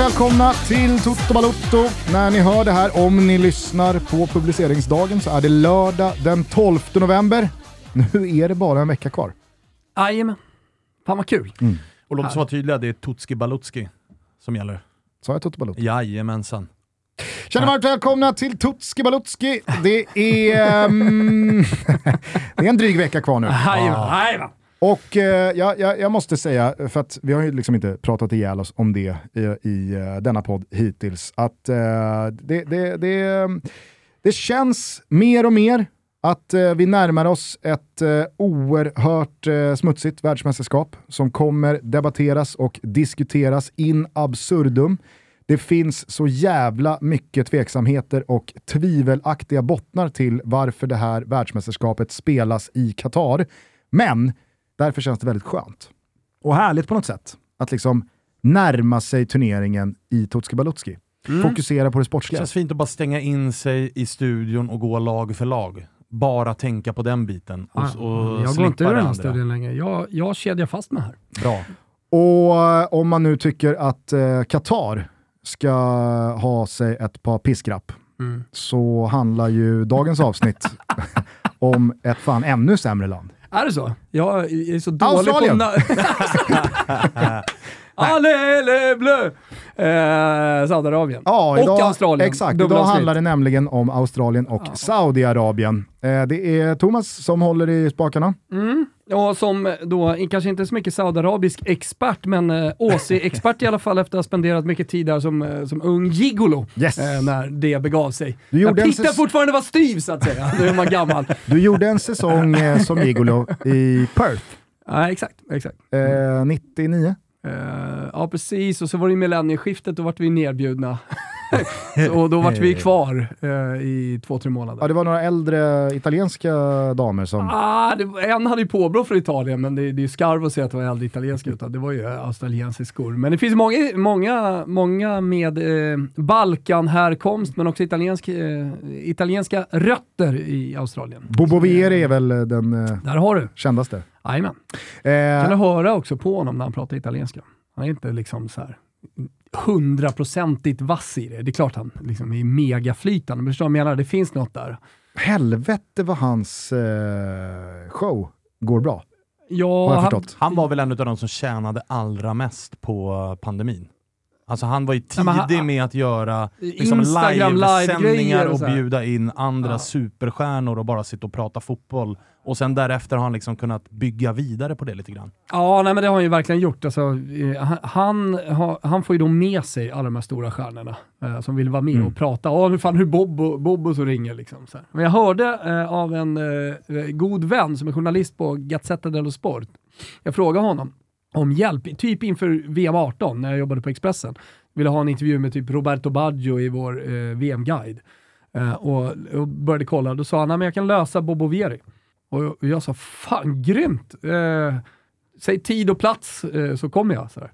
Välkomna till Toto Balotto. När ni hör det här, om ni lyssnar på publiceringsdagen, så är det lördag den 12 november. Nu är det bara en vecka kvar. Jajamän. Fan vad kul. Mm. Och låt oss vara tydliga, det är Tutski Balutski som gäller. Sa jag Toto Balotto? Jajamensan. Känner varmt välkomna till Tutski Balutski. Det är, ehm, det är en dryg vecka kvar nu. Jajamän. Och eh, jag, jag, jag måste säga, för att vi har ju liksom inte pratat ihjäl oss om det i, i eh, denna podd hittills, att eh, det, det, det, det känns mer och mer att eh, vi närmar oss ett eh, oerhört eh, smutsigt världsmästerskap som kommer debatteras och diskuteras in absurdum. Det finns så jävla mycket tveksamheter och tvivelaktiga bottnar till varför det här världsmästerskapet spelas i Qatar. Men därför känns det väldigt skönt. Och härligt på något sätt att liksom närma sig turneringen i Tutski Balutski. Fokusera på det Det sportsliga. känns fint att bara stänga in sig i studion och gå lag för lag. Bara tänka på den biten och, och jag går slippa inte ur det den här andra. studien längre. Jag, jag kedjar fast mig här. Bra. Och eh, om man nu tycker att eh, Qatar ska ha sig ett par piskrapp Mm. så handlar ju dagens avsnitt om ett fan ännu sämre land. Är det så? Jag är så dålig Australien. på... na- Allez les bleus! Eh, Saudiarabien. Ja, och idag, Australien. Exakt, idag Dubbelavsnitt. handlar det nämligen om Australien och Saudiarabien. Eh, det är Thomas som håller i spakarna. Ja, som då, kanske inte så mycket saudiarabisk expert, men eh, Åsi-expert i alla fall efter att ha spenderat mycket tid där som, eh, som ung gigolo Yes. eh, när det begav sig. Du Jag pittar fortfarande var styv så att säga, när man var gammal. Du gjorde en säsong eh, som gigolo i Perth, Ja, exakt, exakt. eh, 99. Eh, ja, precis. Och så var det millennieskiftet, då vart vi nerbjudna. Så- och då vart vi kvar eh, i två, tre månader. Ja, det var några äldre italienska damer som... Ah, var- en hade ju påbrå från Italien, men det, det är ju skarv att säga att det var äldre italienska, utan det var ju australiensiskor. Men det finns många, många, många med eh, Balkan-härkomst, men också italiensk, eh, italienska rötter i Australien. Bobo Vieri är väl eh, den eh, Där har du. kändaste. Jajamän. Kan du Eh, höra också på honom när han pratar italienska. Han är inte liksom så här hundraprocentigt vass i det. Det är klart han liksom är megaflytande, men förstår du vad jag menar? Det finns något där. helvete vad hans eh, show går bra, Ja, har jag han-. Han var väl en av de som tjänade allra mest på pandemin. Alltså han var ju men han- tidig med att göra liksom livesändningar och och bjuda in andra Ja. superstjärnor och bara sitta och prata fotboll. Och sen därefter har han liksom kunnat bygga vidare på det lite grann. Ja, nej, men det har han ju verkligen gjort. Alltså, eh, han, han, får ju då med sig alla de här stora stjärnorna eh, som vill vara med Mm. och prata. Ja, hur fan hur Bobo, Bobo så ringer liksom. Så här. Men jag hörde eh, av en eh, god vän som är journalist på Gazzetta dello Sport. Jag frågade honom om hjälp, typ inför VM 18 när jag jobbade på Expressen. Ville ha en intervju med typ Roberto Baggio i vår eh, VM-guide. Eh, och, och började kolla, då sa han, "Nej, men jag kan lösa Bobo Vieri. Och jag, och jag sa, fan grymt! Eh, säg tid och plats eh, så kommer jag. Så här.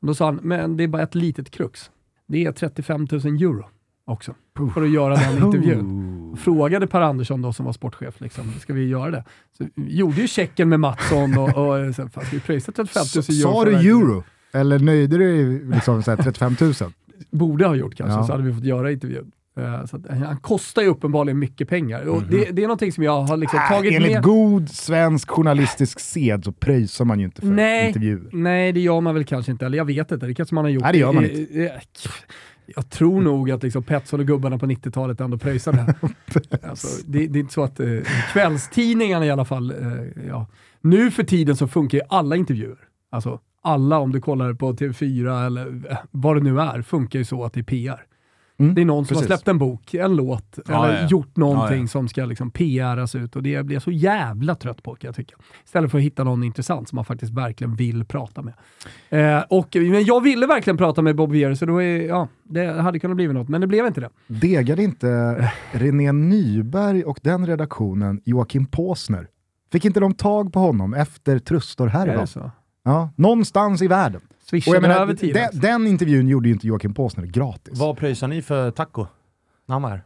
Och Då sa han, men det är bara ett litet krux. Det är 35 000 euro också för att göra den intervjun. Frågade Per Andersson då som var sportchef, liksom, ska vi göra det? Så vi gjorde ju checken med Mattsson och, och så, fan, ska vi pröjsa 35 000 euro? Sa du den här intervjun?" euro? Eller nöjde du dig liksom så här 35 000? Borde ha gjort kanske, Ja. så hade vi fått göra intervjun. Eh, Så att, han kostar ju uppenbarligen mycket pengar. Och det, det är någonting som jag har liksom tagit Äh, enligt med. god svensk journalistisk sed så pröjsar man ju inte för Nej. intervjuer. Nej, det gör man väl kanske inte. Eller jag vet inte, det kanske man har gjort. Nej, det gör man Eh, inte. eh, Jag tror nog att liksom Petson och gubbarna på 90-talet ändå pröjsade. alltså, det, det är inte så att eh, kvällstidningarna i alla fall, eh, ja. nu för tiden så funkar ju alla intervjuer. Alltså alla, om du kollar på TV4 eller eh, vad det nu är, funkar ju så att det är PR. Mm, Det är någon som precis. har släppt en bok, en låt, Ja, eller ja, gjort någonting Ja, ja. som ska liksom PRas ut och det blir jag så jävla trött på kan jag tycka. Istället för att hitta någon intressant som man faktiskt verkligen vill prata med. Eh, och, men jag ville verkligen prata med Bob Vier, så då är, ja, det hade kunnat bli något, men det blev inte det. Degade inte René Nyberg och den redaktionen Joakim Påsner? Fick inte de tag på honom efter Trustor Är härvan? det så? Ja, någonstans i världen. Swishade jag menar, över tiden. den, den intervjun gjorde ju inte Joakim Påsner gratis. Vad pröjsar ni för taco när han var här?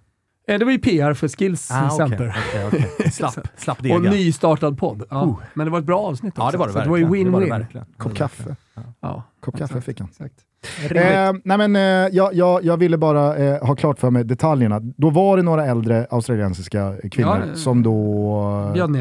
Det var ju PR för Skills Ah, Center. okej, okej. Slapp, slapp dega. Och nystartad podd. Ja. Oh. Men det var ett bra avsnitt också. Ja, det var det verkligen. det var ju win-win. verkligen. Kopp kaffe. Ja, Kopp kaffe fick han. exakt. Eh, nej men, eh, jag, jag, jag ville bara eh, ha klart för mig detaljerna. Då var det några äldre australiensiska kvinnor Ja, som då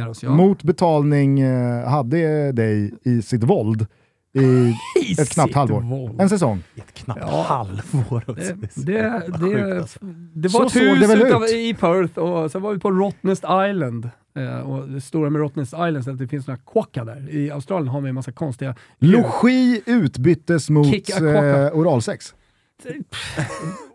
oss, ja. mot betalning eh, hade dig i sitt våld i ett knappt halvår. En säsong. Ett knappt Ja. halvår. Det, Det, det, det, alltså. det Så var ett hus utav, ut? i Perth och sen var vi på Rottnest Island. Eh, och det stora med Rottnest Island är att det finns några quokka där. I Australien har vi en massa konstiga. Logi utbyttes mot eh, oralsex.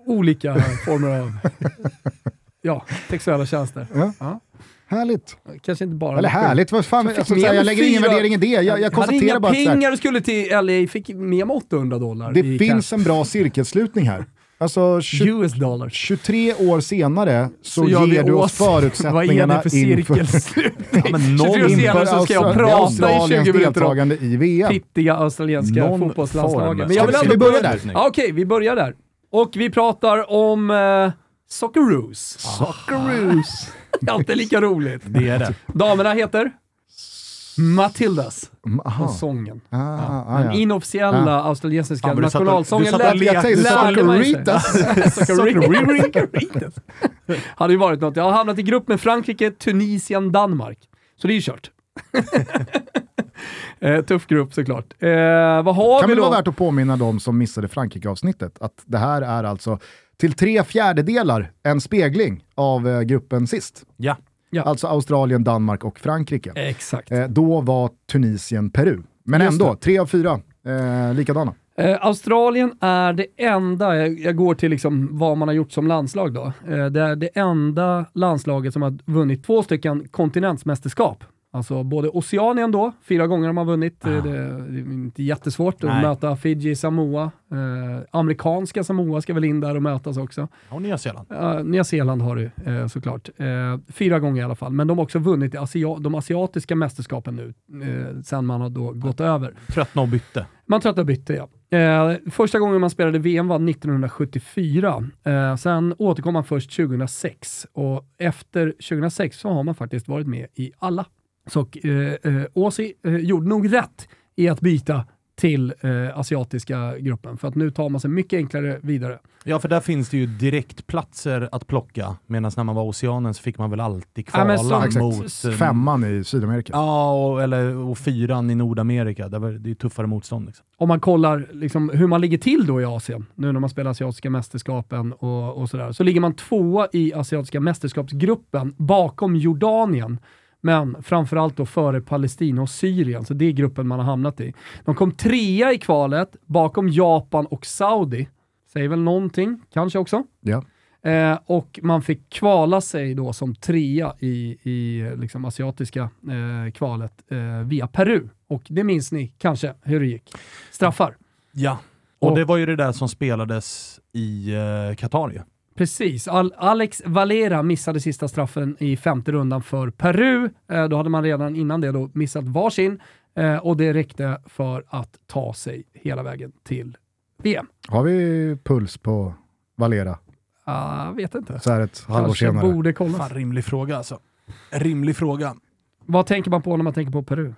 Olika former av ja, sexuella tjänster. Ja. Ja. Härligt. Kanske inte bara... Eller härligt, vad fan, Så fick alltså, så jag lägger ingen fyra- värdering i det. Jag, jag konstaterar inga bara att så här, pengar och skulle till LA, fick med mig 800 dollar det finns en bra cirkelslutning här. Alltså 20, US dollars. 23 år senare så, vi ger du oss förutsättningarna det för inför? Ja, men 23 år senare så ska jag prata i Australiens 20 minuter om deltagande i VM. pittiga australienska Någon fotbollslandslagen. form. Men jag vill ändå vi börja där? Ja, Okej, vi börjar där. Och vi pratar om eh, Socceroos. Socceroos. Alltid lika roligt. Det är det. Damerna heter Matildas. Mm, aha. Och sången. Ah, ah, Den ja. inofficiella australiensiska du satt och- nationalsången lät- lärde man sig. Socceritas. Socceritas. Hade ju varit något. Jag har hamnat i grupp med Frankrike, Tunisien, Danmark. Så det är ju kört. eh, tuff grupp såklart. Eh, vad har Kan vi väl då? vara värt att påminna de som missade Frankrike-avsnittet att det här är alltså till tre fjärdedelar en spegling av eh, gruppen sist. Ja. Ja. Alltså Australien, Danmark och Frankrike. Exakt. Eh, då var Tunisien Peru. Men Just ändå, det. tre av fyra eh, likadana. Eh, Australien är det enda, jag, jag går till liksom vad man har gjort som landslag då. Eh, det är det enda landslaget som har vunnit två stycken kontinentsmästerskap. Alltså både Oceanien då, fyra gånger de har vunnit. Eh, Det, är inte jättesvårt att Nej. möta Fiji, Samoa. Eh, amerikanska Samoa ska väl in där och mötas också. Och Nya Zeeland. Uh, Nya Zeeland har du eh, såklart. Eh, fyra gånger i alla fall. Men de har också vunnit asia- de asiatiska mästerskapen nu, eh, sen man har då gått över. Tröttnade och bytte. Man tröttnade och bytte ja. Eh, första gången man spelade VM var 1974. Eh, sen återkom man först 2006 och efter 2006 så har man faktiskt varit med i alla. Så eh, eh, Åsi eh, gjorde nog rätt i att byta till eh, asiatiska gruppen för att nu tar man sig mycket enklare vidare. Ja, för där finns det ju direktplatser att plocka, medan när man var Oceanen så fick man väl alltid Ja, kvala så- Exakt. mot... eh, Femman i Sydamerika. Ja, och, eller, och fyran i Nordamerika. Där var, det är tuffare motstånd. Liksom. om man kollar liksom hur man ligger till då i Asien, nu när man spelar asiatiska mästerskapen och, och sådär, så ligger man tvåa i asiatiska mästerskapsgruppen bakom Jordanien, men framförallt då före Palestina och Syrien, så det är gruppen man har hamnat i. De kom trea i kvalet bakom Japan och Saudi, säger väl någonting, kanske också. Ja. Eh, och man fick kvala sig då som trea i, i liksom asiatiska eh, kvalet eh, via Peru. Och det minns ni kanske hur det gick. Straffar. Ja. Och, Och- det var ju det där som spelades i uh, Qatar ju. Precis. Al- Alex Valera missade sista straffen i femte rundan för Peru. Eh, då hade man redan innan det då missat varsin eh, och det räckte för att ta sig hela vägen till VM. Har vi puls på Valera Ah, Jag vet inte. så här ett halvår Kanske senare? borde kolla. Fan, rimlig fråga alltså. Rimlig fråga. Vad tänker man på när man tänker på Peru?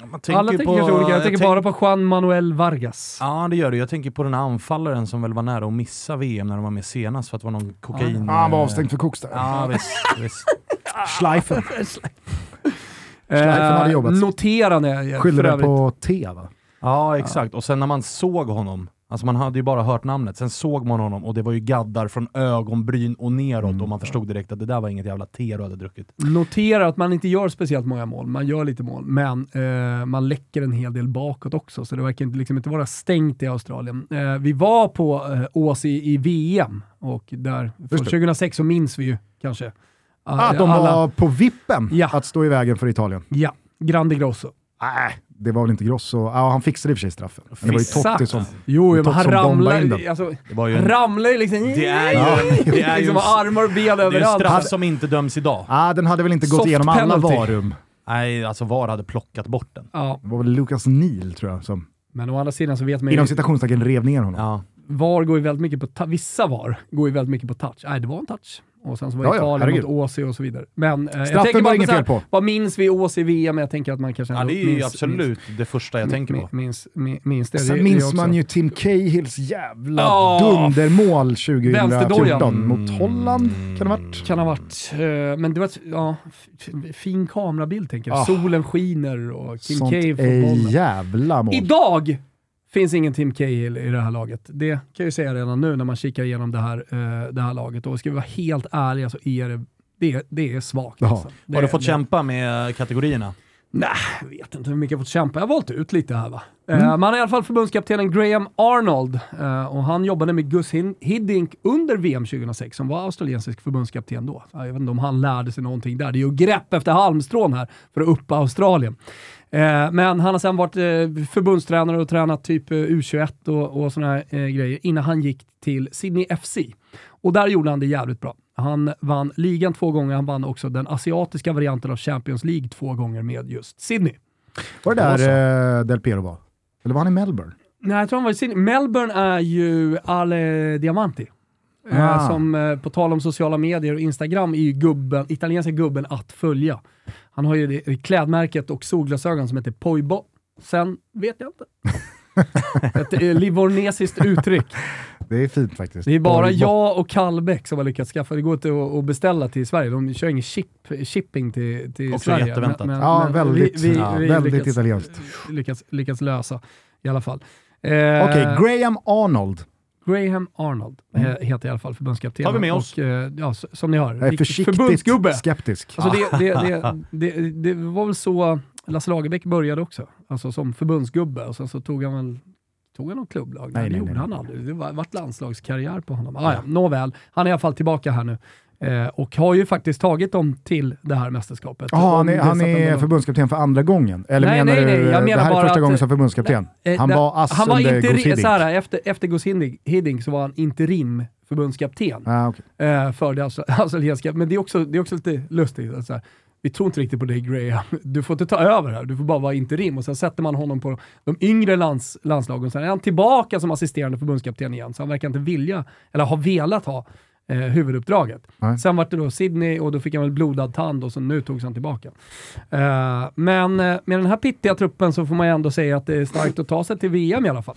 Man Alla tänker kanske olika. Jag tänker tänk- bara på Juan Manuel Vargas. Ja, det gör det. Jag tänker på den här anfallaren som väl var nära att missa VM när de var med senast för att det var någon kokain... Ah, han var avstängd för koks där. Ja, visst. visst. Schleifen. Eh, Schleifen hade jobbat. Noterande för Skyller den övrigt. på T va? Ja, exakt. Och sen när man såg honom, alltså man hade ju bara hört namnet, sen såg man honom och det var ju gaddar från ögonbryn och neråt och man förstod direkt att det där var inget jävla te du hade druckit. Notera att man inte gör speciellt många mål. Man gör lite mål, men eh, man läcker en hel del bakåt också, så det verkar inte, liksom inte vara stängt i Australien. Eh, vi var på eh, Ås i, i VM och där, från det. 2006 så minns vi ju kanske. eh, Att de alla- var på vippen Ja. att stå i vägen för Italien. Ja, Grande Grosso. Nej, det var väl inte Grosso. Ja, han fixade i och för sig straffen. Men det var ju Totti som... Jo, men han den. alltså, Det var ju han en, ramlar ju liksom... det är ju, Ja. det är ju liksom armar och ben det är en överallt. straff som inte döms idag. Ah, den hade väl inte gått Soft igenom alla varum. Nej, alltså VAR hade plockat bort den. Ja, Det var väl Lucas Neal tror jag som men å andra sidan så vet man ju... inom citationstecken rev ner honom. Ja. VAR går ju väldigt mycket på... Vissa VAR går ju väldigt mycket på touch. Nej, det var en touch. Och sen så var Ja, ja, Italien herregud. mot Åsi och så vidare. Men eh, jag tänker bara inget så här, fel på. Vad minns vi Åsi VM? Jag tänker att man kanske Ja, det är ju minns- absolut det första jag tänker på. Minns, minns, minns, minns det. Sen det, minns det man ju Tim Cahills jävla Ja, dundermål vänsterdojan. 2014 mot Holland. Kan det ha varit? Kan ha varit. eh, men det var ja, fin kamerabild tänker jag. Ah. Solen skiner och Kim Sånt Cahill får är bollen. jävla mål. Idag finns ingen Tim Cahill i det här laget. Det kan jag ju säga redan nu när man kikar igenom det här, eh, det här laget. Och ska vi vara helt ärliga så är det, det, det är svagt. Alltså. Det, Har du fått det, kämpa med kategorierna? Nej, jag vet inte hur mycket jag fått kämpa. Jag har valt ut lite här va. Mm. Eh, man har i alla fall förbundskaptenen Graham Arnold eh, och han jobbade med Gus Hiddink under VM 2006 som var australiensisk förbundskapten då. Jag vet inte om han lärde sig någonting där. Det är ju grepp efter halmstrån här för att uppa Australien. Eh, men han har sen varit eh, förbundstränare och tränat typ eh, U21 och, och sådana här grejer innan han gick till Sydney FC. Och där gjorde han det jävligt bra. Han vann ligan två gånger, han vann också den asiatiska varianten av Champions League två gånger med just Sydney. Var det där eh, Del Piero var? Eller var han i Melbourne? Nej, jag tror han var i Sydney. Melbourne är ju Ale Diamanti. Eh, Ah. som eh, på tal om sociala medier och Instagram är ju gubben, italienska gubben att följa. Han har ju det, klädmärket och solglasögon som heter Poibo. Sen vet jag inte. Ett eh, livornesiskt uttryck. Det är fint faktiskt. Det är bara Borg- jag och Kallbäck som har lyckats skaffa, det går inte att, beställa till Sverige. De kör ingen chip, shipping till, till Också Sverige. jätteväntat. Ja, väldigt- ja, väldigt lyckats, italienskt. Lyckats, lyckats lösa i alla fall. Eh, Okej, Graham Arnold. Graham Arnold eh, heter i alla fall förbundskapten. Tar vi med oss. Och, eh, ja, som ni hör, Jag är försiktigt förbundsgubbe. skeptisk. Alltså det, det, det, det, det var väl så Lasse Lagerbäck började också, alltså som förbundsgubbe. Och sen så tog han väl Tog han något klubblag? Nej, Nej, det nej, gjorde nej. han aldrig. Det var, vart landslagskarriär på honom. Ah, ja, nåväl, han är i alla fall tillbaka här nu. Eh, och har ju faktiskt tagit dem till det här mästerskapet. Jaha, han är, det han är förbundskapten för andra gången? Eller Nej, menar nej, nej, du, jag det menar här är första att- gången som förbundskapten? Eh, Han där- var ass han var under Gus Hiddink. efter, efter Hiddink, Hiddink så var han interim förbundskapten Ah, okej. eh, för det austra- australienska. Men det är också, det är också lite lustigt. att Så här, vi tror inte riktigt på dig Graham. Du får inte ta över här, du får bara vara interim. Och sen sätter man honom på de yngre lands, landslagen. Sen är han tillbaka som assisterande förbundskapten igen. Så han verkar inte vilja, eller ha velat ha eh, huvuduppdraget. Nej. Sen var det då Sydney och då fick han väl blodad tand och så nu togs han tillbaka. Eh, men eh, med den här pittiga truppen så får man ju ändå säga att det är starkt att ta sig till VM i alla fall.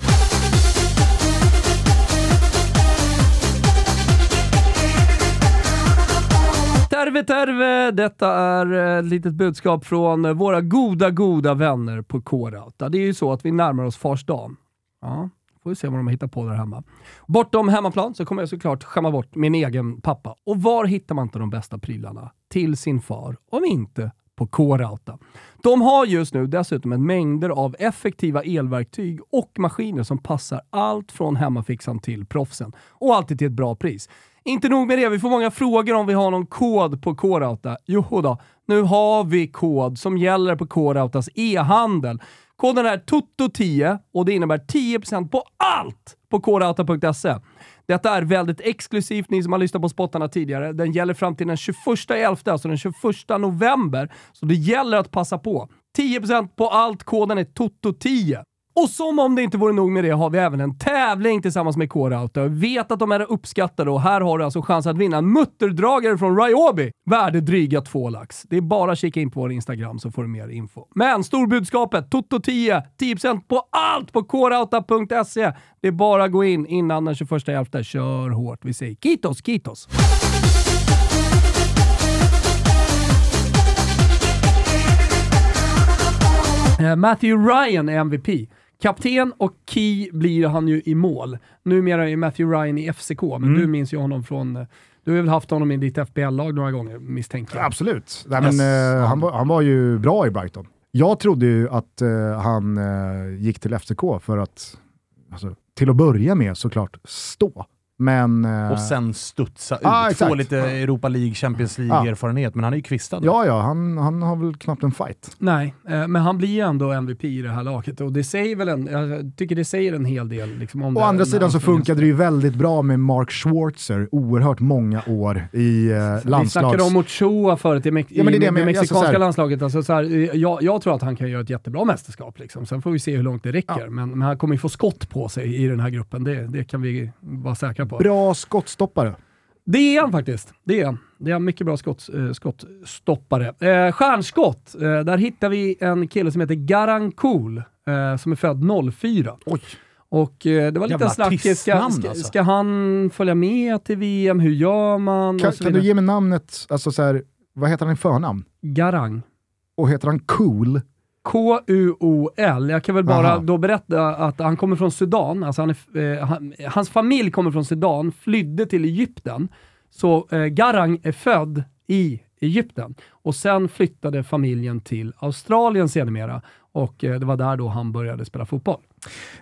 Terve terve! Detta är ett litet budskap från våra goda, goda vänner på K-Rauta. Det är ju så att vi närmar oss Fars dag. Ja, får vi se vad de hittar på där hemma. Bortom hemmaplan så kommer jag såklart skämma bort min egen pappa. Och var hittar man inte de bästa prylarna till sin far om inte på K-Rauta? De har just nu dessutom en mängder av effektiva elverktyg och maskiner som passar allt från hemmafixan till proffsen. Och alltid till ett bra pris. Inte nog med det, vi får många frågor om vi har någon kod på K-Rauta. Jo då, nu har vi kod som gäller på K-Rautas e-handel. Koden är TOTO10 och det innebär 10% på allt på kodata.se. Detta är väldigt exklusivt, ni som har lyssnat på spottarna tidigare. Den gäller fram till den 21.11, alltså den 21 november. Så det gäller att passa på. 10% på allt, koden är TOTO10. Och som om det inte vore nog med det har vi även en tävling tillsammans med K-Rauta. Jag vet att de är uppskattade och här har du alltså chans att vinna en mutterdragare från Ryobi. Värde dryga två lax. Det är bara att kika in på vår Instagram så får du mer info. Men storbudskapet, Toto10, 10% på allt på krauta.se. Det är bara att gå in innan den 21.11. Kör hårt. Vi säger kitos, kitos! Eh, Matthew Ryan är MVP. Kapten och Key blir han ju i mål. Numera är Matthew Ryan i FCK, men du minns ju honom från... Du har väl haft honom i ditt FBL-lag några gånger, misstänker jag. Absolut. Nej, Yes. men, eh, han, var, han var ju bra i Brighton. Jag trodde ju att eh, han eh, gick till FCK för att, alltså, till att börja med såklart, stå. Men... eh, Och sen studsa ut, Ah, få lite Europa League, Champions League-erfarenhet, men han är ju kvistad. nu. Ja, ja, han, han har väl knappt en fight. Nej, eh, men han blir ju ändå MVP i det här laget och det säger väl en, jag tycker det säger en hel del. Liksom, om Å det, andra sidan så funkade det ju väldigt bra med Mark Schwarzer oerhört många år i eh, Vi snackade landslags... om Ochoa förut i, Mex- Ja, men det är det. Alltså, mexikanska så här- landslaget. Alltså, så här, eh, jag, jag tror att han kan göra ett jättebra mästerskap. Liksom. Sen får vi se hur långt det räcker. Ja. Men, men han kommer ju få skott på sig i den här gruppen. Det, det kan vi vara säkra på. Bra skottstoppare. Det är han faktiskt. Det är han. Det är en mycket bra skott, eh, skottstoppare. Eh, stjärnskott, eh, där hittar vi en kille som heter Garan Cool, eh, som är född 04. Oj. Och eh, det var lite snackis, ska, ska, alltså. ska han följa med till VM? Hur gör man? Kan, kan du ge mig namnet, alltså så här, vad heter han i förnamn? Garang. Och heter han Cool? K-U-O-L. Jag kan väl bara Aha. då berätta att han kommer från Sudan. Alltså han är, eh, han, hans familj kommer från Sudan, flydde till Egypten. Så eh, Garang är född i Egypten och sen flyttade familjen till Australien sedermera. Och eh, det var där då han började spela fotboll.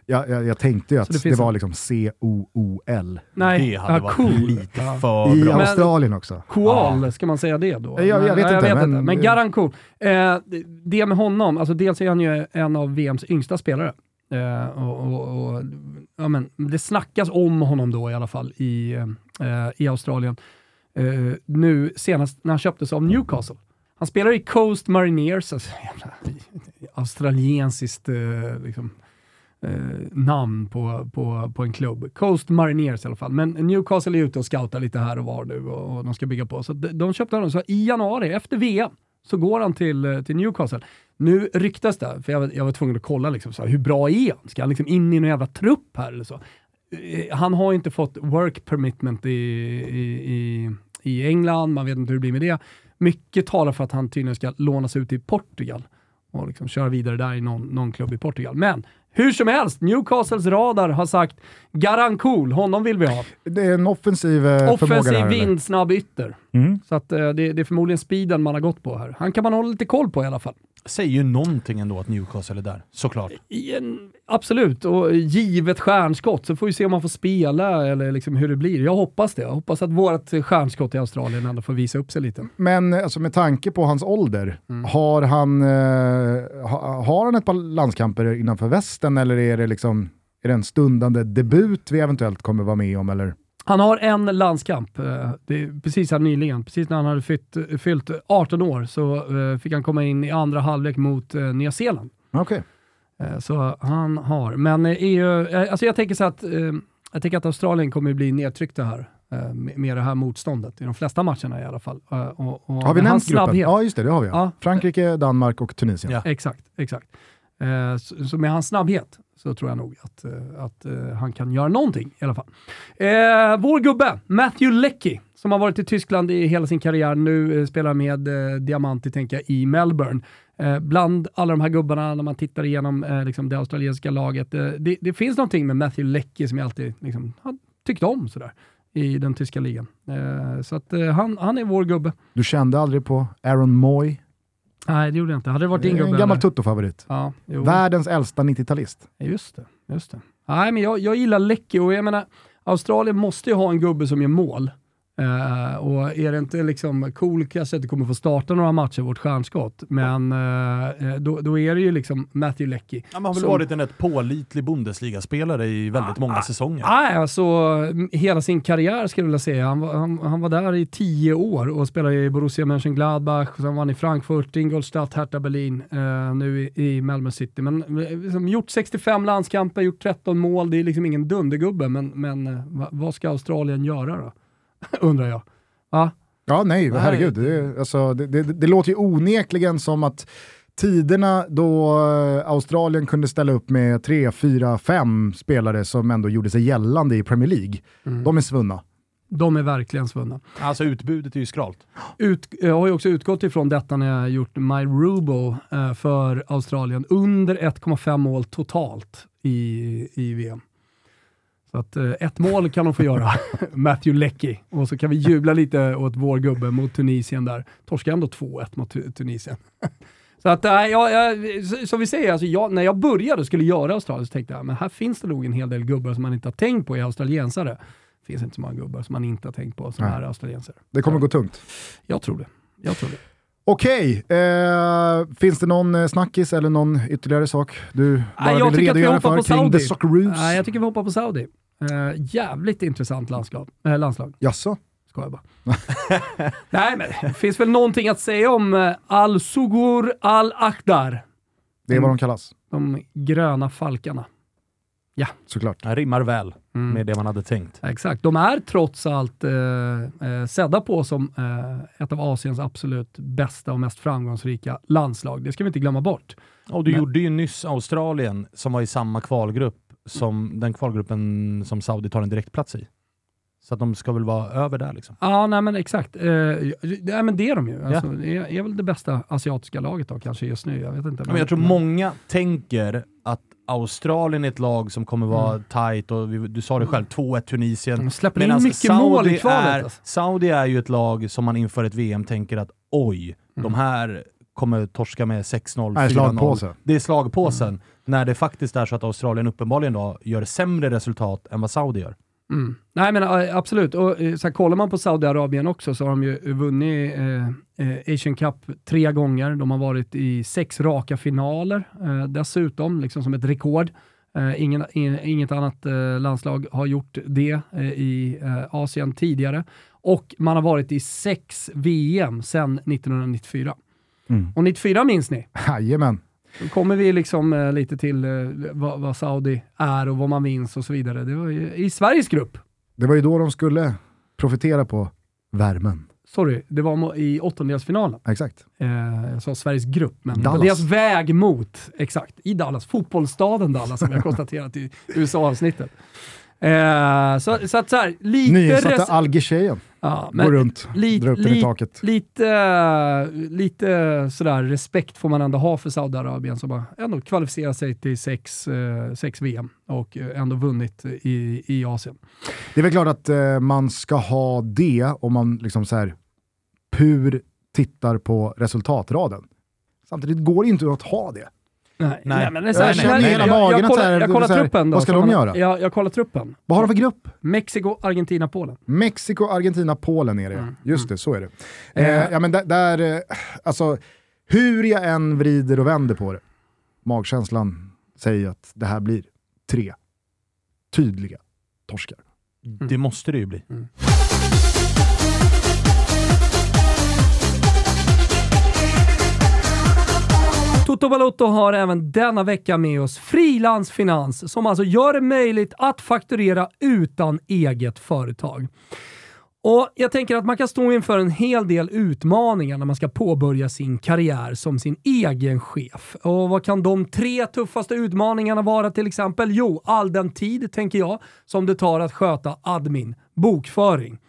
Jag, jag, jag tänkte ju att det det, var en- liksom C-O-O-L. Nej, Det hade ja, varit cool. lite Ja. för I bra. Men- Australien också. Koal, ska man säga det då? Jag- jag vet Nej, inte, jag vet men- inte. Men Garan Cool. Eh, det med honom, alltså dels är han ju en av VMs yngsta spelare. Eh, och, och, och, ja, men, det snackas om honom då i alla fall i, eh, i Australien. Eh, nu senast när han köptes av Newcastle. Han spelar i Coast Mariners, alltså, jävla australiensiskt eh, liksom, eh, namn på, på, på en klubb. Coast Mariners i alla fall. Men Newcastle är ute och scoutar lite här och var nu och, och de ska bygga på. Så de, de köpte honom. Så i januari, efter VM, så går han till, eh, till Newcastle. Nu ryktas det, för jag var, jag var tvungen att kolla, liksom, så här, hur bra är han? Ska han liksom in i någon jävla trupp här eller så? Eh, han har inte fått work permitment i, i, i, i England, man vet inte hur det blir med det. Mycket talar för att han tydligen ska lånas ut i Portugal och liksom köra vidare där i någon, någon klubb i Portugal. Men hur som helst, Newcastles radar har sagt Garan Cool, honom vill vi ha. Det är en offensiv eh, förmåga Offensiv vindsnabb ytter. Mm. Så att, eh, det, det är förmodligen speeden man har gått på här. Han kan man hålla lite koll på i alla fall. Säger ju någonting ändå att Newcastle är där, såklart. I en, absolut, och givet stjärnskott så får vi se om han får spela eller liksom hur det blir. Jag hoppas det. Jag hoppas att vårt stjärnskott i Australien ändå får visa upp sig lite. Men alltså, med tanke på hans ålder, Mm. har, han, eh, ha, har han ett par landskamper innanför västen eller är det, liksom, är det en stundande debut vi eventuellt kommer vara med om? Eller? Han har en landskamp, eh, precis här nyligen. Precis när han hade fyllt, fyllt 18 år så eh, fick han komma in i andra halvlek mot eh, Nya Zeeland. Eh, Så han har, men EU, eh, alltså jag tänker så att, jag tänker att Australien kommer bli nedtryckta här med det här motståndet, i de flesta matcherna i alla fall. Och, och Har vi nämnt gruppen? snabbhet- Ja, just det, det har vi. Ja. Frankrike, Danmark och Tunisien. Ja. Exakt, exakt. Eh, Så, så med hans snabbhet så tror jag nog att, eh, att eh, han kan göra någonting i alla fall. Eh, vår gubbe, Matthew Leckie, som har varit i Tyskland i hela sin karriär, nu eh, spelar med eh, Diamanti, tänker jag, i Melbourne. Eh, bland alla de här gubbarna, när man tittar igenom eh, liksom det australiensiska laget, eh, det, det finns någonting med Matthew Leckie som jag alltid liksom, har tyckt om sådär, i den tyska ligan. Eh, så att eh, han, han är vår gubbe. Du kände aldrig på Aaron Moy? Nej, det gjorde jag inte. Hade det varit din gubbe? En gammal eller? Tutto-favorit. Ja. Världens äldsta 90-talist. Just det, just det. Nej, men jag, jag gillar Leckie och jag menar, Australien måste ju ha en gubbe som gör mål. Eh, och är det inte liksom cool kanske att det kommer få starta några matcher, vårt stjärnskott, men eh, då, då är det ju liksom Matthew Leckie. Ja, man har väl Som- varit en rätt pålitlig Bundesliga-spelare i väldigt många säsonger. Nej, alltså m- hela sin karriär skulle jag vilja säga. Han var, han, han var där i tio år och spelade i Borussia Mönchengladbach, och sen var han i Frankfurt, Ingolstadt, Hertha Berlin, nu i, i Malmö City. Men liksom, gjort 65 landskamper, gjort 13 mål. Det är liksom ingen dundergubbe, men, men va, vad ska Australien göra då? Undrar jag. Va? Ja, nej, Nej. herregud. Det, alltså, det, det, det låter ju onekligen som att tiderna då eh, Australien kunde ställa upp med tre, fyra, fem spelare som ändå gjorde sig gällande i Premier League, Mm. de är svunna. De är verkligen svunna. Alltså utbudet är ju skralt. Ut, jag har ju också utgått ifrån detta när jag har gjort My Rubo eh, för Australien. Under 1,5 mål totalt i, i VM. Så att eh, ett mål kan de få göra, Matthew Leckie. Och så kan vi jubla lite åt vår gubbe mot Tunisien där. Torskade ändå 2-1 mot Tu- Tunisien. Så att, äh, jag, jag, så- som vi säger, alltså jag, när jag började och skulle göra Australien så tänkte jag men här finns det nog en hel del gubbar som man inte har tänkt på i australiensare. Det finns inte så många gubbar som man inte har tänkt på som Nej. är australiensare. Det kommer gå tungt. Jag tror det. Jag tror det. Okej, eh, finns det någon eh, snackis eller någon ytterligare sak du bara jag vill redogöra för kring Saudi. The Socceroos? Nej, jag tycker vi hoppar på Saudi. Eh, jävligt intressant landslag. Eh, landslag. Jaså? Skojar bara. Nej, men det finns väl någonting att säga om eh, Al-Sugur Al-Akhdar. Det är Mm. vad de kallas. De gröna falkarna. Ja. Såklart. Det rimmar väl Mm. med det man hade tänkt. Exakt. De är trots allt eh, eh, sedda på som eh, ett av Asiens absolut bästa och mest framgångsrika landslag. Det ska vi inte glömma bort. Och du Men- gjorde ju nyss Australien som var i samma kvalgrupp som den kvalgruppen som Saudi tar en direktplats i. Så att de ska väl vara över där liksom. Ja, nej men exakt. Eh, nej, men det är de ju. Alltså, Det är, är väl det bästa asiatiska laget då kanske just nu. Jag vet inte. Men jag tror många tänker att Australien är ett lag som kommer vara Mm. tight och vi, du sa det själv, 2-1 Tunisien. De släpper in mycket mål i kvalet. Är, alltså. Saudi är ju ett lag som man inför ett VM tänker att oj, Mm. de här kommer torska med 6-0, Nej, 4-0. slagpåse. Det är slagpåsen. Mm. När det faktiskt är så att Australien uppenbarligen då gör sämre resultat än vad Saudi gör. Mm. Nej men absolut, och äh, så här, kollar man på Saudiarabien också så har de ju vunnit äh, äh, Asian Cup tre gånger. De har varit i sex raka finaler äh, dessutom, liksom som ett rekord. Äh, ingen, in, inget annat äh, landslag har gjort det i Asien tidigare. Och man har varit i sex VM sedan 1994. Mm. Och 94 minns ni? Jajamän. Då kommer vi liksom eh, lite till eh, vad, vad Saudi är och vad man minns och så vidare. Det var ju i Sveriges grupp. Det var ju då de skulle profitera på värmen. Sorry, det var i åttondelsfinalen. Exakt. Eh, jag sa Sveriges grupp, men det var Dallas. deras väg mot, exakt, i Dallas. Fotbollsstaden Dallas som vi har konstaterat i USA-avsnittet. Eh, så, så att så här, lite... Nyinsatta algertjejen ja, går runt, lite- drar upp den i taket. Lite, lite sådär respekt får man ändå ha för Saudiarabien som har ändå kvalificerat sig till sex, eh, sex VM och eh, ändå vunnit i, i Asien. Det är väl klart att eh, man ska ha det om man liksom så här pur tittar på resultatraden. Samtidigt går det inte att ha det. Nej, Nej. men det är så här, Jag känner nej, i hela jag- magen jag kollar- Jag kollar truppen då. vad ska de göra? Jag, jag kollar truppen. Vad har de för grupp? Mexiko, Argentina, Polen. Mexiko, Argentina, Polen är det. Mm. Just det, så är det. Eh. Eh, ja, men där, där, eh, alltså, hur jag än vrider och vänder på det, magkänslan säger att det här blir tre tydliga torskar. Det måste det ju bli. Toto Balotto har även denna vecka med oss Frilansfinans som alltså gör det möjligt att fakturera utan eget företag. Och Jag tänker att man kan stå inför en hel del utmaningar när man ska påbörja sin karriär som sin egen chef. Och Vad kan de tre tuffaste utmaningarna vara till exempel? Jo, all den tid, tänker jag, som det tar att sköta admin, bokföring.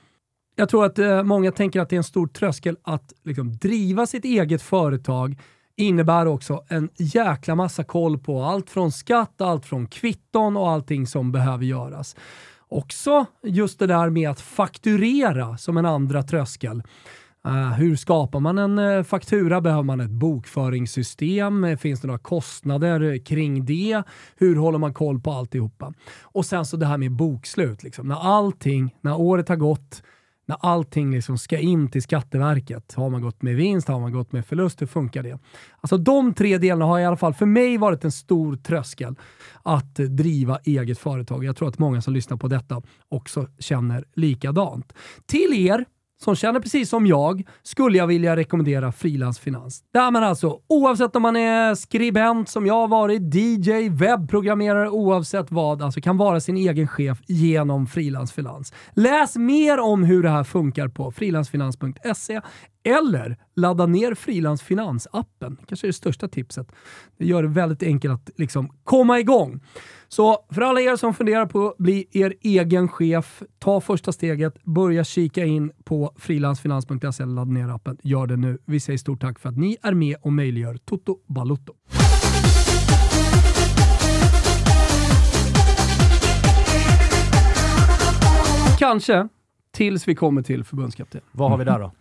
Jag tror att eh, många tänker att det är en stor tröskel att liksom, driva sitt eget företag innebär också en jäkla massa koll på allt från skatt, allt från kvitton och allting som behöver göras. Också just det där med att fakturera som en andra tröskel. Uh, hur skapar man en uh, faktura? Behöver man ett bokföringssystem? Eh, finns det några kostnader kring det? Hur håller man koll på alltihopa? Och sen så det här med bokslut. Liksom. När allting, när året har gått, när allting liksom ska in till Skatteverket. Har man gått med vinst? Har man gått med förlust? Hur funkar det? Alltså de tre delarna har i alla fall för mig varit en stor tröskel att driva eget företag. Jag tror att många som lyssnar på detta också känner likadant. Till er som känner precis som jag skulle jag vilja rekommendera Frilansfinans. Där man alltså, oavsett om man är skribent som jag har varit, DJ, webbprogrammerare, oavsett vad, alltså kan vara sin egen chef genom Frilansfinans. Läs mer om hur det här funkar på frilansfinans.se eller ladda ner Frilansfinans-appen. kanske är det största tipset. Det gör det väldigt enkelt att liksom komma igång. Så för alla er som funderar på att bli er egen chef, ta första steget, börja kika in på frilansfinans.se eller ladda ner appen. Gör det nu. Vi säger stort tack för att ni är med och möjliggör Toto Balutto. Kanske tills vi kommer till förbundskapten. Vad har vi där då?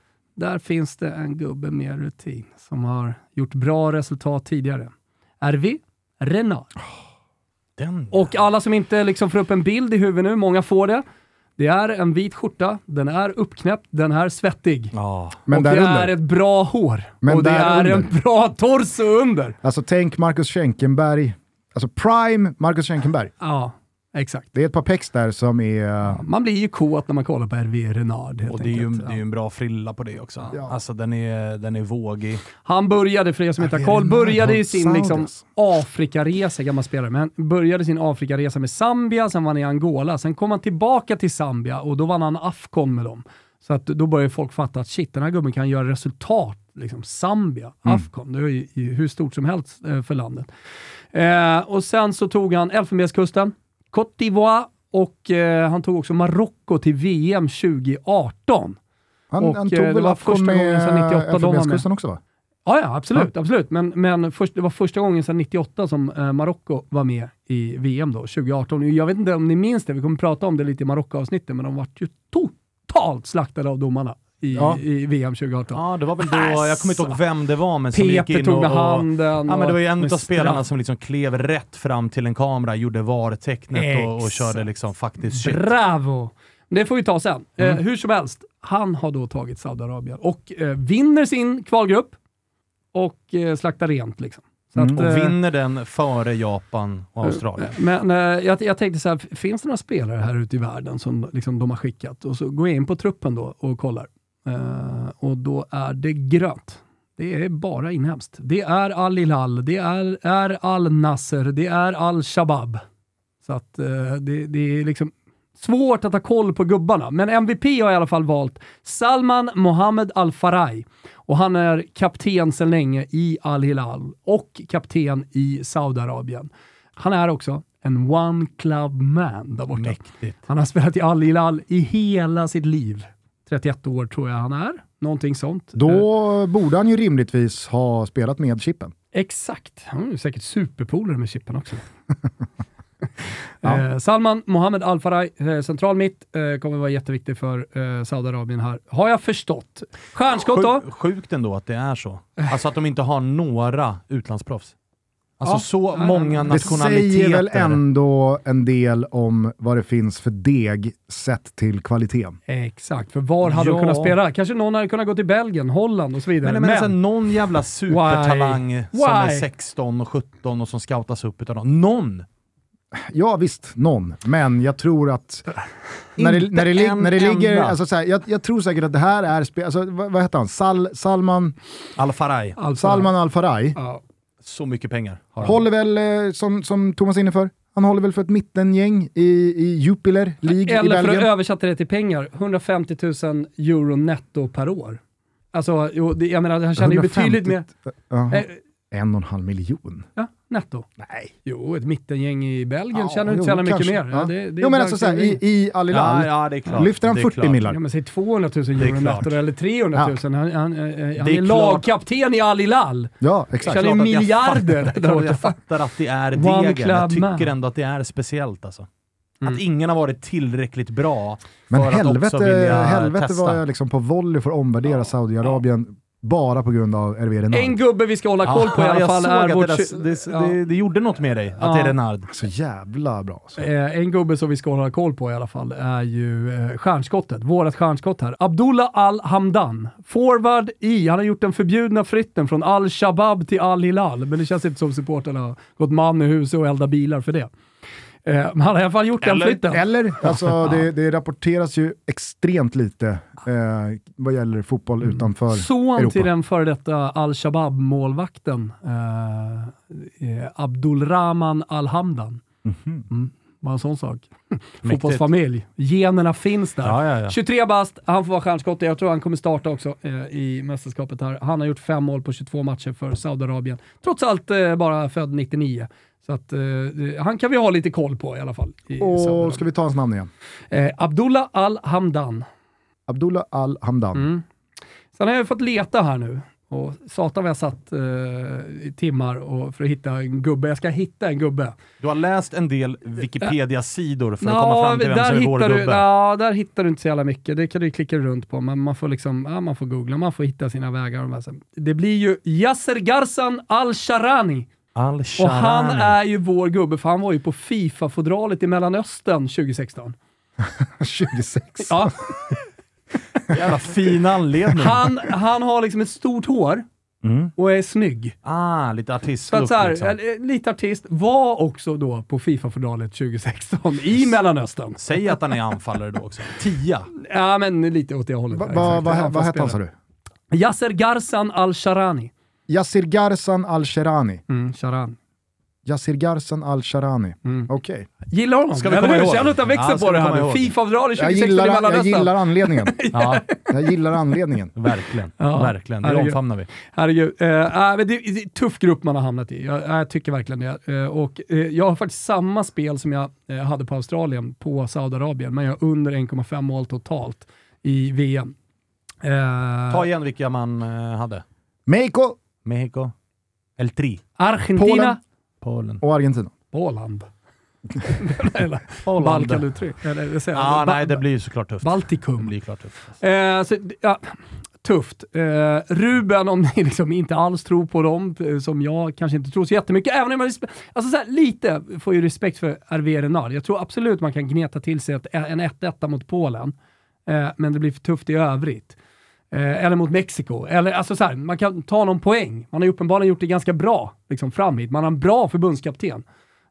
Där finns det en gubbe med rutin som har gjort bra resultat tidigare. Hervé Renard. Den Och alla som inte liksom får upp en bild i huvudet nu, många får det. Det är en vit skjorta, den är uppknäppt, den är svettig. Ja. Men och det under. är ett bra hår. Men och det är under. en bra torso under. Alltså tänk Marcus Schenkenberg, alltså prime Marcus Schenkenberg. Ja. Exakt. Det är ett par pex där som är... Man blir ju kåt när man kollar på Hervé Renard helt Och det är, ju, det är ju en bra frilla på det också. Ja. Alltså den är, den är vågig. Han började, för er som inte har koll, började i sin liksom. Afrikaresa, gammal spelare, men började sin Afrikaresa med Zambia, sen var han i Angola, sen kom han tillbaka till Zambia och då vann han Afcon med dem. Så att då började folk fatta att shit, den här gubben kan göra resultat. Liksom, Zambia, Mm. Afcon, det är ju ju hur stort som helst eh, för landet. Eh, och sen så tog han Elfenbenskusten, Côte d'Ivoire och eh, han tog också Marocko till VM 2018. Han, Och, han eh, tog det var första gången sedan 98 med de var med. Också va? Ja, ja absolut. absolut. Men, men först, det var första gången sedan 98 som eh, Marocko var med i VM då, 2018. Jag vet inte om ni minns det, vi kommer prata om det lite i Marocko-avsnittet, men de vart ju totalt slaktade av domarna i, Ja. i VM 2018. Ja, det var väl då, jag kommer inte ihåg vem det var, men som gick Peter in tog och, med och handen. Ja, men det var ju en och av spelarna som liksom klev rätt fram till en kamera, gjorde VAR-tecknet och, och körde liksom faktiskt shit. Bravo! Det får vi ta sen. Mm. Eh, hur som helst, han har då tagit Saudiarabien och eh, vinner sin kvalgrupp och eh, slaktar rent. Liksom. Så Mm. att, Och eh, vinner den före Japan och Australien. Men eh, jag, jag tänkte så här, finns det några spelare här ute i världen som liksom, de har skickat? Och så går jag in på truppen då och kollar. Eh, och då är det grönt. Det är bara inhemskt. Det är Al-Hilal, det är, är Al-Nasser, det är Al-Shabab. Så att eh, det, det är liksom svårt att ha koll på gubbarna. Men MVP har i alla fall valt Salman Mohammed Al-Faraj. Och han är kapten sedan länge i Al-Hilal och kapten i Saudiarabien. Han är också en one club man där borta. Mäktigt. Han har spelat i Al-Hilal i hela sitt liv. 31 år tror jag han är. Någonting sånt. Eh, Då borde han ju rimligtvis ha spelat med chippen. Exakt. Han är säkert superpolare med Chippen också. Ja. eh, Salman Mohammed Al-Faraj, eh, central mitt, eh, kommer vara jätteviktig för eh, Saudiarabien här. Har jag förstått. Stjärnskott då? Sjuk, sjukt ändå att det är så. Alltså att de inte har några utlandsproffs. Alltså Ja. så många Det nationaliteter. säger väl ändå en del om vad det finns för deg sett till kvaliteten. Exakt, för var hade Ja. de kunnat spela? Kanske någon hade kunnat gå till Belgien, Holland och så vidare. Men, men, alltså, någon jävla supertalang som är Why? 16 och 17 och som scoutas upp utav någon. Någon! Ja visst, någon. Men jag tror att när det, när det, när det ligger, alltså så här, jag, jag tror säkert att det här är, spe, alltså, vad, vad heter han? Sal, Salman, Al-Faraj. Salman Al-Faraj. Ja. Så mycket pengar har han. Håller väl, eh, som, som Thomas är inne för, han håller väl för ett mittengäng i, i Jupiler League i Eller för att Belgien. översätta det till pengar, 150 000 euro netto per år. Alltså, jo, det, jag menar, han tjänar ju betydligt mer. Eh, en och en halv miljon. ja, netto. Nej. Jo, ett mittengäng i Belgien Ja, tjänar inte så jävla mycket mer. Ja. Ja, det, det är jo men alltså såhär, i, i Al-Hilal, Ja, ja, det är klart. lyfter han Det är 40 klart. millar. Ja, men säg 200 000 är euro netto eller 300 000. Han, han, han, han är, klart. lagkapten i Al-Hilal. Ja, exakt. Tjänar ju att jag miljarder fattar-. Jag fattar att det är degen. Jag tycker ändå att det är speciellt alltså. Mm. Att ingen har varit tillräckligt bra Men för att också helvete, vilja helvete testa. vad jag liksom på volley får omvärdera Saudiarabien bara på grund av Hervé Renard. En gubbe vi ska hålla koll på i alla fall är vårt... det, det, ja. det, det gjorde något med dig, att Ja. det är Renard. Så jävla bra. Så. Eh, en gubbe som vi ska hålla koll på i alla fall är ju eh, stjärnskottet, vårat stjärnskott här. Abdullah Al-Hamdan. Forward i, han har gjort den förbjudna flytten från Al-Shabab till Al-Hilal, men det känns inte som supporterna har gått man i huset och eldat bilar för det. Eh, men han har i alla fall gjort den Eller- flytten. Eller, alltså det, det rapporteras ju extremt lite eh, vad gäller fotboll utanför Son Europa. till den före detta Al-Shabab-målvakten, eh, eh, Abdulrahman Al-Hamdan. Mhm. Mm, bara en sån sak. Fotbollsfamilj. Generna finns där. Ja, ja, ja. 23 bast, han får vara stjärnskott. Jag tror han kommer starta också eh, i mästerskapet här. Han har gjort fem mål på 22 matcher för Saudiarabien. Trots allt eh, bara född 99. Så att, eh, han kan vi ha lite koll på i alla fall. I Och Saudiarabien. ska vi ta hans namn igen? eh, Abdullah Al-Hamdan. Abdullah Al-Hamdan. Mm. Sen har jag fått leta här nu. Och satan vad jag satt eh, i timmar och för att hitta en gubbe. Jag ska hitta en gubbe. Du har läst en del Wikipedia-sidor för att Nå, komma fram till vem som är vår du, gubbe. ja, där hittar du inte så jävla mycket. Det kan du klicka runt på, men man får liksom, ja, man får googla, man får hitta sina vägar. Det blir ju Yasser Garsan Al-Sharani. Al Och han är ju vår gubbe, för han var ju på Fifa-fodralet i Mellanöstern 2016. 26. Ja, Jävla fin anledning. han, han har liksom ett stort hår, Mm. och är snygg. Ah, lite här, liksom. eh, lite artist, var också då på Fifa-fodralet 2016 i Mellanöstern. Säg att han är anfallare då också. Tia. Ja, men lite åt det hållet. Va, va, exakt. vad hette han sa du? Yasser Garsan Al-Sharani. Yassir Garsan Al-Sherani. Mm, Sharan. Yassir Garsan Al-Sharani. Mm. Okej. Gillar honom? Ska vi komma ihåg? Känner du att han växer Ja, på det här nu? Fifa-avdraget Jag 2016 i gillar, jag Mellanöstern. gillar anledningen. Ja, Jag gillar anledningen. verkligen. Ja. Verkligen. Det Herregud. omfamnar vi. Herregud. Äh, men det, det är en tuff grupp man har hamnat i. Jag, jag tycker verkligen det. Eh, och, eh, jag har faktiskt samma spel som jag hade på Australien på Saudiarabien, men jag har under 1,5 mål totalt i VM. Ta igen vilka man hade. Mexico Mexico. El Tri. Argentina. Polen. Polen. och Argentina. Åland. Eller Holland. Balkan uttryck. Eller, det säger Ja, jag. nej, det blir ju såklart tufft. Det Baltikum. blir klart tufft. Eh, så, ja, tufft. Eh, Ruben, om ni liksom inte alls tror på dem, eh, som jag kanske inte tror så jättemycket, även om jag alltså så här, lite får ju respekt för Hervé Renard. Jag tror absolut man kan gneta till sig ett, en 1-1 mot Polen, eh, men det blir för tufft i övrigt. Eh, eller mot Mexiko. Eller, alltså så här, man kan ta någon poäng. Man har ju uppenbarligen gjort det ganska bra liksom, fram hit. Man har en bra förbundskapten.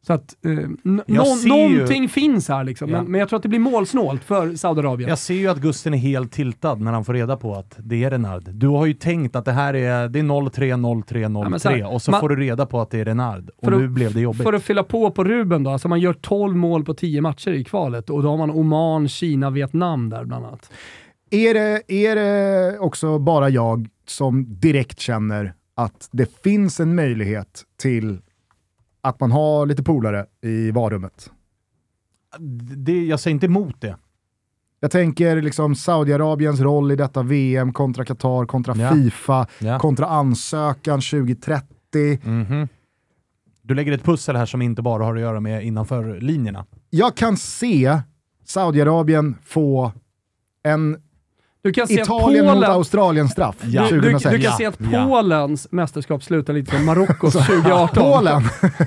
Så att eh, n- Jag nå- ser ju- någonting finns här liksom. Ja. Men, men jag tror att det blir målsnålt för Saudiarabien. Jag ser ju att Gusten är helt tiltad när han får reda på att det är Renard. Du har ju tänkt att det här är, det är 0-3, 0-3, 0-3 men så här, och så man- får du reda på att det är Renard. Och att- nu blev det jobbigt. För att fylla på på Ruben då, alltså man gör 12 mål på 10 matcher i kvalet och då har man Oman, Kina, Vietnam där bland annat. Är det, är det också bara jag som direkt känner att det finns en möjlighet till att man har lite polare i varummet? Det, jag säger inte emot det. Jag tänker liksom Saudiarabiens roll i detta VM kontra Qatar, kontra Ja. Fifa, Ja. kontra ansökan 2030. Mhm. Du lägger ett pussel här som inte bara har att göra med innanför linjerna. Jag kan se Saudiarabien få en Du kan se Italien att mot Polen, Australien-straff Ja. du, du, du 2006. kan Ja, se att ja. Polens mästerskap slutar lite som Marockos 2018. Polen!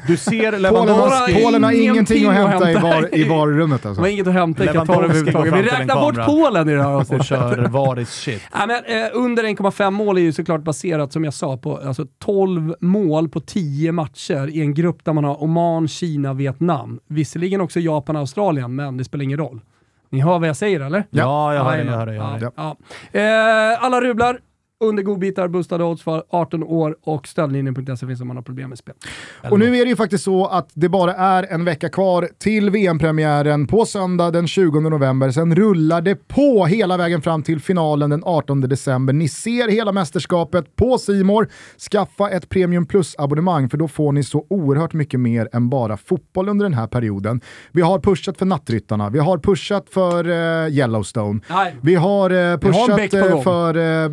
Du ser Polen, Lewandowski... har, Polen har ingenting att hämta i, hämta. var, i varurummet alltså. var inget att hämta i Qatar överhuvudtaget. Vi räknar bort. Polen i det här och avsnittet. kör varis shit. Nej, men, eh, under 1,5 mål är ju såklart baserat, som jag sa, på alltså, 12 mål på 10 matcher i en grupp där man har Oman, Kina, Vietnam. Visserligen också Japan och Australien, men det spelar ingen roll. Ni hör vad jag säger eller? Ja, jag hör det, jag hör det. Jag hör det. Ja, ja. Eh, alla rublar under godbitar, boostade odds för 18 år och stöldlinjen.se finns om man har problem med spel. Och nu är det ju faktiskt så att det bara är en vecka kvar till VM-premiären på söndag den 20 november. Sen rullar det på hela vägen fram till finalen den 18 december. Ni ser hela mästerskapet på Simor. Skaffa ett Premium Plus-abonnemang för då får ni så oerhört mycket mer än bara fotboll under den här perioden. Vi har pushat för Nattryttarna, vi har pushat för eh, Yellowstone, Nej. vi har eh, pushat Beck på eh, gång. för eh,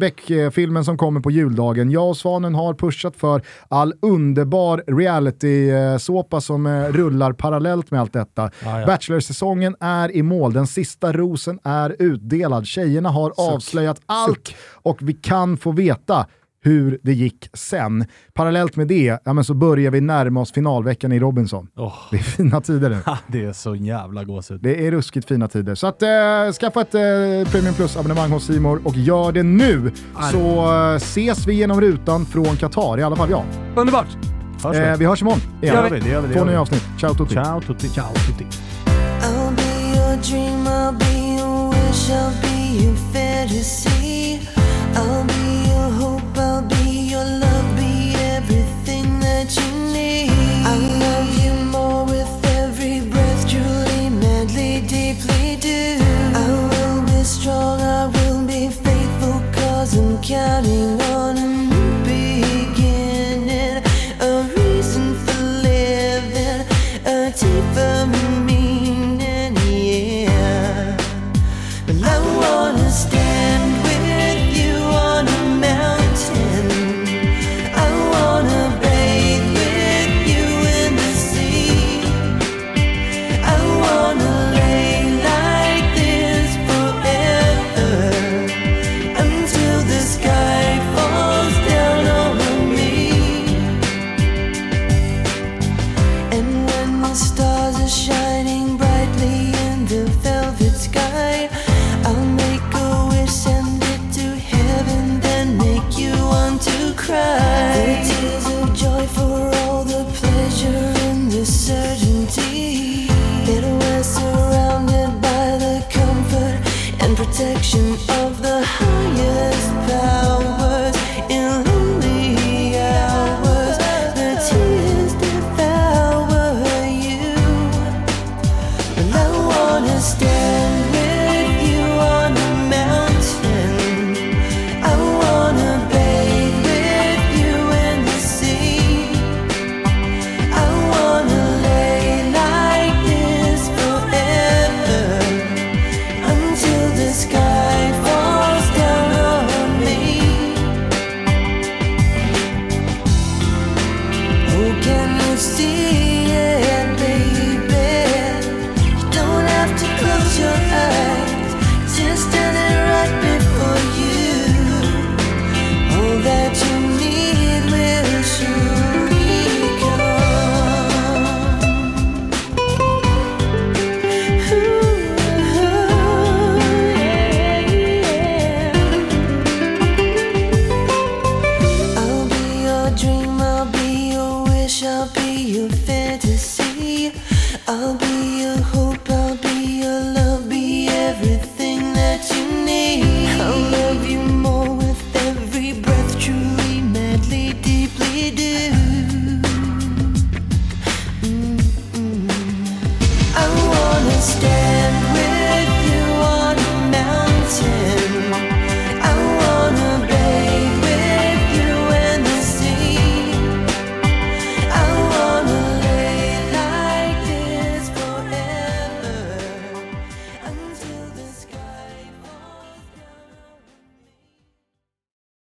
Beck-filmen som kommer på juldagen. Jag och Svanen har pushat för all underbar reality-såpa som eh, rullar parallellt med allt detta. Ja, ja. Bachelor-säsongen är i mål, den sista rosen är utdelad. Tjejerna har avslöjat allt och vi kan få veta hur det gick sen. Parallellt med det ja, men så börjar vi närma oss finalveckan i Robinson. Åh, Det är fina tider nu. det är så jävla gåshud. Det är ruskigt fina tider. Så att, eh, skaffa ett eh, Premium Plus-abonnemang hos Simor och gör det nu. Så eh, ses vi genom rutan från Qatar, i alla fall jag. Underbart! Hörs vi? Eh, vi hörs imorgon Det gör vi, det gör vi. det Två gör vi. nya avsnitt. Ciao tutti. Ciao tutti. Ciao tutti. I'll be your dream, I'll be your wish, I'll be your fantasy.